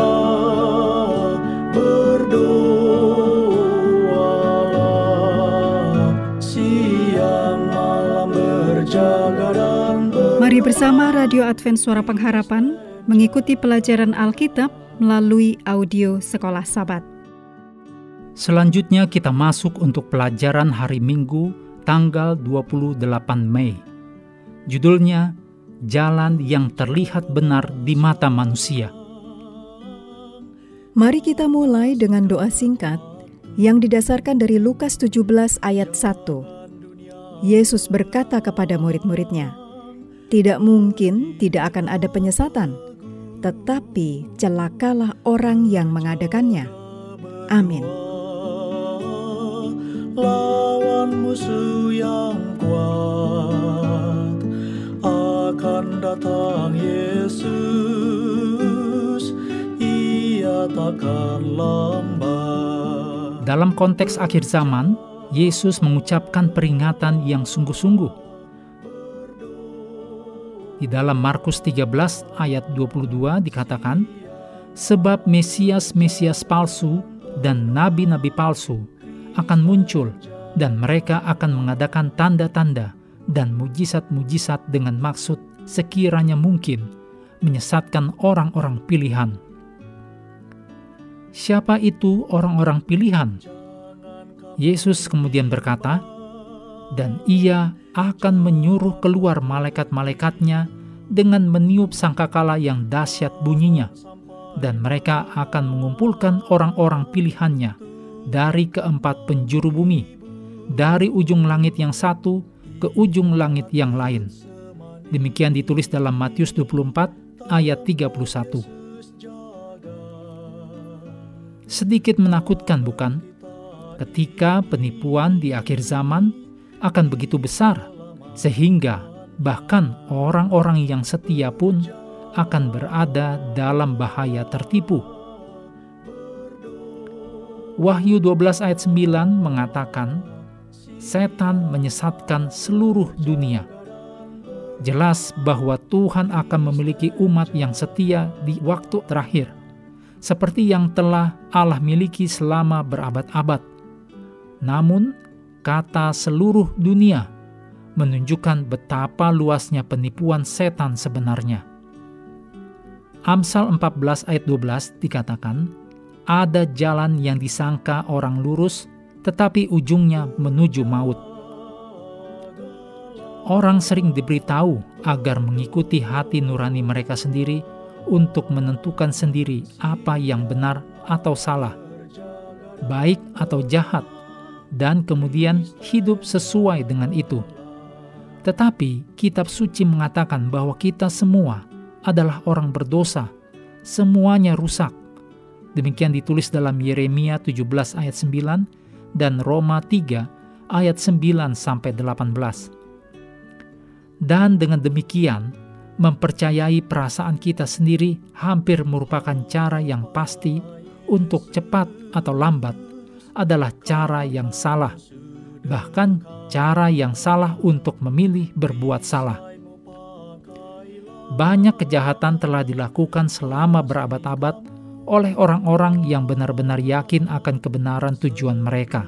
Berjagalah, berdoalah, siang malam berjaga dan ber- Mari bersama Radio Advent Suara Pengharapan mengikuti pelajaran Alkitab melalui audio Sekolah Sabat. Selanjutnya kita masuk untuk pelajaran hari Minggu tanggal 28 Mei. Judulnya Jalan yang terlihat benar di mata manusia. Mari kita mulai dengan doa singkat yang didasarkan dari Lukas 17 ayat 1. Yesus berkata kepada murid-muridnya, "Tidak mungkin tidak akan ada penyesatan, tetapi celakalah orang yang mengadakannya." Amin. lawan musuh yang kuat datang Yesus ia takkan lambat Dalam konteks akhir zaman, Yesus mengucapkan peringatan yang sungguh-sungguh. Di dalam Markus 13 ayat 22 dikatakan, Sebab Mesias-Mesias palsu dan nabi-nabi palsu akan muncul dan mereka akan mengadakan tanda-tanda dan mujizat-mujizat dengan maksud sekiranya mungkin menyesatkan orang-orang pilihan. Siapa itu orang-orang pilihan? Yesus kemudian berkata, "Dan ia akan menyuruh keluar malaikat-malaikatnya dengan meniup sangkakala yang dahsyat bunyinya, dan mereka akan mengumpulkan orang-orang pilihannya dari keempat penjuru bumi, dari ujung langit yang satu ke ujung langit yang lain." Demikian ditulis dalam Matius 24 ayat 31. Sedikit menakutkan bukan? Ketika penipuan di akhir zaman akan begitu besar, sehingga bahkan orang-orang yang setia pun akan berada dalam bahaya tertipu. Wahyu 12 ayat 9 mengatakan, setan menyesatkan seluruh dunia. Jelas bahwa Tuhan akan memiliki umat yang setia di waktu terakhir, seperti yang telah Allah miliki selama berabad-abad. Namun, kata seluruh dunia menunjukkan betapa luasnya penipuan setan sebenarnya. Amsal 14 ayat 12 dikatakan, ada jalan yang disangka orang lurus, tetapi ujungnya menuju maut. Orang sering diberitahu agar mengikuti hati nurani mereka sendiri untuk menentukan sendiri apa yang benar atau salah, baik atau jahat, dan kemudian hidup sesuai dengan itu. Tetapi kitab suci mengatakan bahwa kita semua adalah orang berdosa, semuanya rusak. Demikian ditulis dalam Yeremia 17 ayat 9 dan Roma 3 ayat 9 sampai 18. Dan dengan demikian, mempercayai perasaan kita sendiri hampir merupakan cara yang pasti untuk cepat atau lambat adalah cara yang salah, bahkan cara yang salah untuk memilih berbuat salah. Banyak kejahatan telah dilakukan selama berabad-abad oleh orang-orang yang benar-benar yakin akan kebenaran tujuan mereka.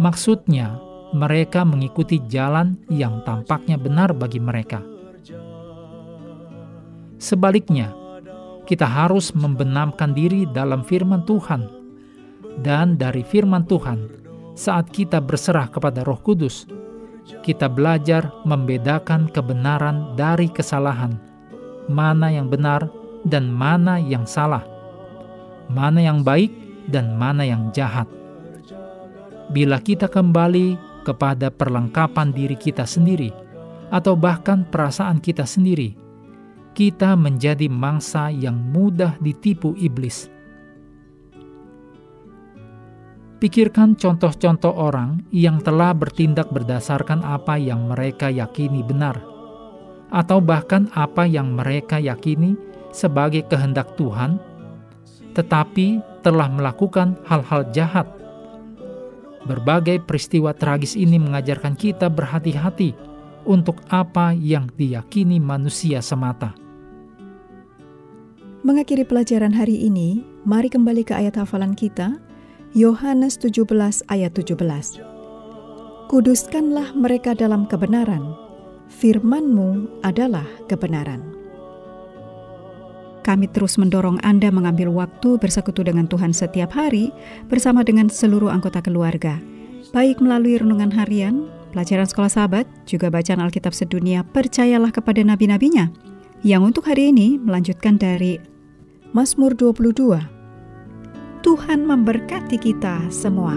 Maksudnya, mereka mengikuti jalan yang tampaknya benar bagi mereka. Sebaliknya, kita harus membenamkan diri dalam firman Tuhan, dan dari firman Tuhan, saat kita berserah kepada Roh Kudus, kita belajar membedakan kebenaran dari kesalahan, mana yang benar dan mana yang salah, mana yang baik dan mana yang jahat. Bila kita kembali kepada perlengkapan diri kita sendiri, atau bahkan perasaan kita sendiri, kita menjadi mangsa yang mudah ditipu iblis. Pikirkan contoh-contoh orang yang telah bertindak berdasarkan apa yang mereka yakini benar, atau bahkan apa yang mereka yakini sebagai kehendak Tuhan, tetapi telah melakukan hal-hal jahat. Berbagai peristiwa tragis ini mengajarkan kita berhati-hati untuk apa yang diyakini manusia semata. Mengakhiri pelajaran hari ini, mari kembali ke ayat hafalan kita, Yohanes 17 ayat 17. Kuduskanlah mereka dalam kebenaran, firman-Mu adalah kebenaran. Kami terus mendorong Anda mengambil waktu bersekutu dengan Tuhan setiap hari bersama dengan seluruh anggota keluarga, baik melalui renungan harian, pelajaran sekolah sahabat, juga bacaan Alkitab sedunia, percayalah kepada nabi-nabinya, yang untuk hari ini melanjutkan dari Mazmur 22. Tuhan memberkati kita semua.